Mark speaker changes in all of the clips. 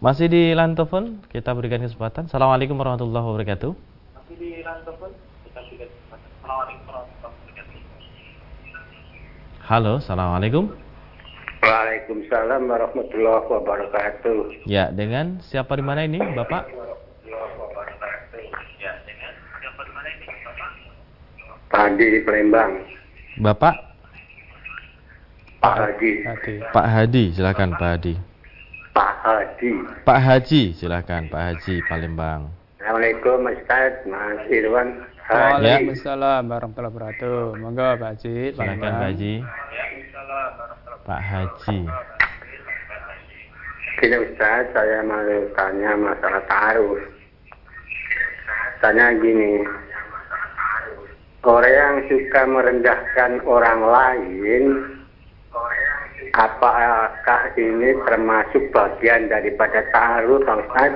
Speaker 1: Masih di line telepon, kita berikan kesempatan. Assalamualaikum warahmatullahi wabarakatuh. Masih di line telepon, kita berikan kesempatan. Assalamualaikum warahmatullahi wabarakatuh. Halo, Assalamualaikum.
Speaker 2: Waalaikumsalam warahmatullahi wabarakatuh.
Speaker 1: Ya, dengan siapa di mana ini, Bapak?
Speaker 2: Pak Hadi di Palembang.
Speaker 1: Bapak?
Speaker 2: Pak Hadi.
Speaker 1: Pak Hadi, silakan Pak Hadi.
Speaker 2: Pak Hadi.
Speaker 1: Pak Haji, silakan Pak Haji Palembang.
Speaker 2: Assalamualaikum Ustaz, Mas Irwan.
Speaker 3: Haji. Waalaikumsalam warahmatullahi wabarakatuh. Monggo Pak Haji.
Speaker 1: Silakan Pak Haji. Pak Haji.
Speaker 2: Gini Ustaz, saya mau tanya masalah taruh. Tanya gini, orang yang suka merendahkan orang lain, apakah ini termasuk bagian daripada taruh, Pak Ustaz?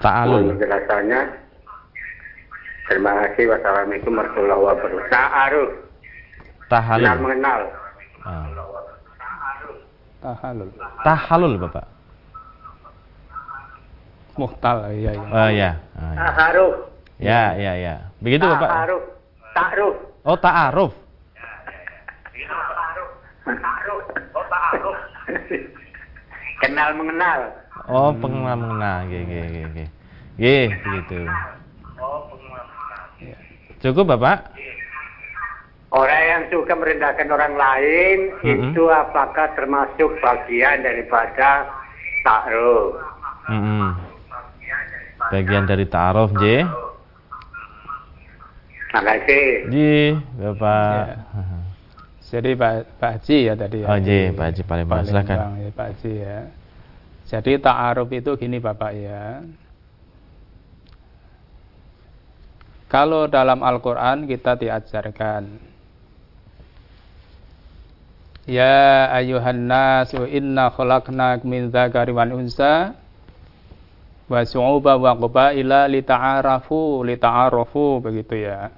Speaker 1: Ta'alul.
Speaker 2: Penjelasannya. Terima kasih. Wassalamualaikum warahmatullahi wabarakatuh. Ta'aruf.
Speaker 1: Tahalul.
Speaker 2: Kenal mengenal.
Speaker 1: Ah.
Speaker 3: Tahalul.
Speaker 1: Tahalul, Bapak.
Speaker 3: Muhtal, iya iya.
Speaker 1: Oh ya. Ah, ya.
Speaker 2: Ta'aruf.
Speaker 1: Ya, ya, ya. Begitu, Bapak.
Speaker 2: Ta'aruf. Ta'aruf.
Speaker 1: Oh, ta'aruf.
Speaker 2: Kenal mengenal.
Speaker 1: Oh, pengenal mengenal. Oke, oke, oke, oke. Oke, begitu. Cukup, Bapak?
Speaker 2: Orang yang suka merendahkan orang lain
Speaker 1: Mhm.
Speaker 2: itu apakah termasuk bagian daripada ta'aruf?
Speaker 1: Mm-mm. Bagian dari ta'aruf, J.
Speaker 2: Terima kasih.
Speaker 1: J, Bapak.
Speaker 3: Jadi Pak Pak Haji ya tadi ya.
Speaker 1: Oh, J, Pak Haji Palembang. Silakan.
Speaker 3: Ya, Pak Haji ya. Jadi ta'aruf itu gini Bapak ya. Kalau dalam Al-Quran kita diajarkan Ya ayuhan nasu inna khalaqnak min dzakari wal unsa wa su'uba wa qabaila lita'arafu lita'arafu begitu ya.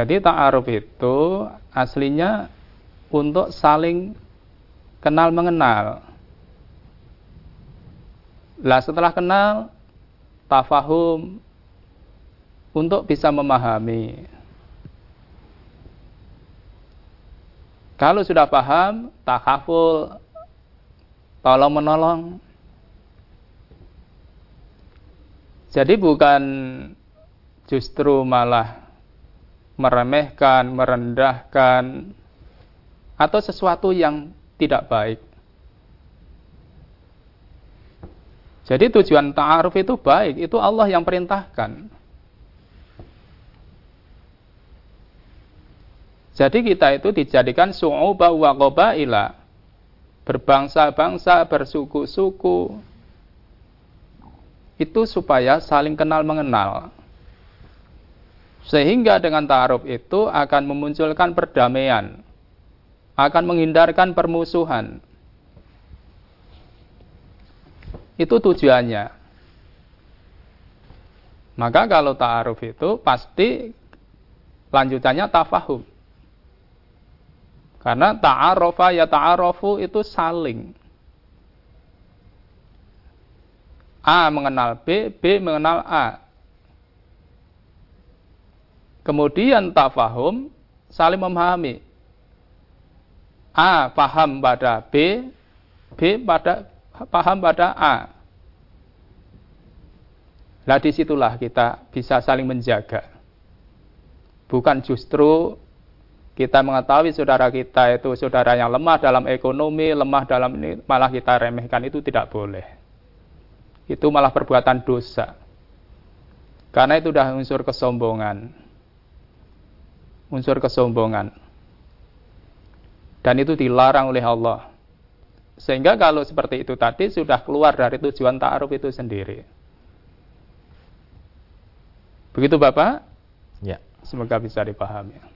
Speaker 3: Jadi ta'aruf itu aslinya untuk saling kenal mengenal. Lah setelah kenal tafahum untuk bisa memahami. Kalau sudah paham, takaful, tolong menolong. Jadi bukan justru malah meremehkan, merendahkan, atau sesuatu yang tidak baik. Jadi tujuan ta'aruf itu baik, itu Allah yang perintahkan. Jadi kita itu dijadikan su'uba wa qabaila. Berbangsa-bangsa, bersuku-suku. Itu supaya saling kenal mengenal. Sehingga dengan ta'aruf itu akan memunculkan perdamaian. Akan menghindarkan permusuhan. Itu tujuannya. Maka kalau ta'aruf itu pasti lanjutannya tafahum. Karena ta'arofa ya ta'arofu itu saling. A mengenal B, B mengenal A. Kemudian tafahum saling memahami. A paham pada B, B pada paham pada A. Lah di situlah kita bisa saling menjaga. Bukan justru kita mengetahui saudara kita itu saudara yang lemah dalam ekonomi, lemah dalam ini, malah kita remehkan itu tidak boleh. Itu malah perbuatan dosa. Karena itu sudah unsur kesombongan. Unsur kesombongan. Dan itu dilarang oleh Allah. Sehingga kalau seperti itu tadi sudah keluar dari tujuan ta'aruf itu sendiri. Begitu Bapak?
Speaker 1: Ya.
Speaker 3: Semoga bisa dipahami.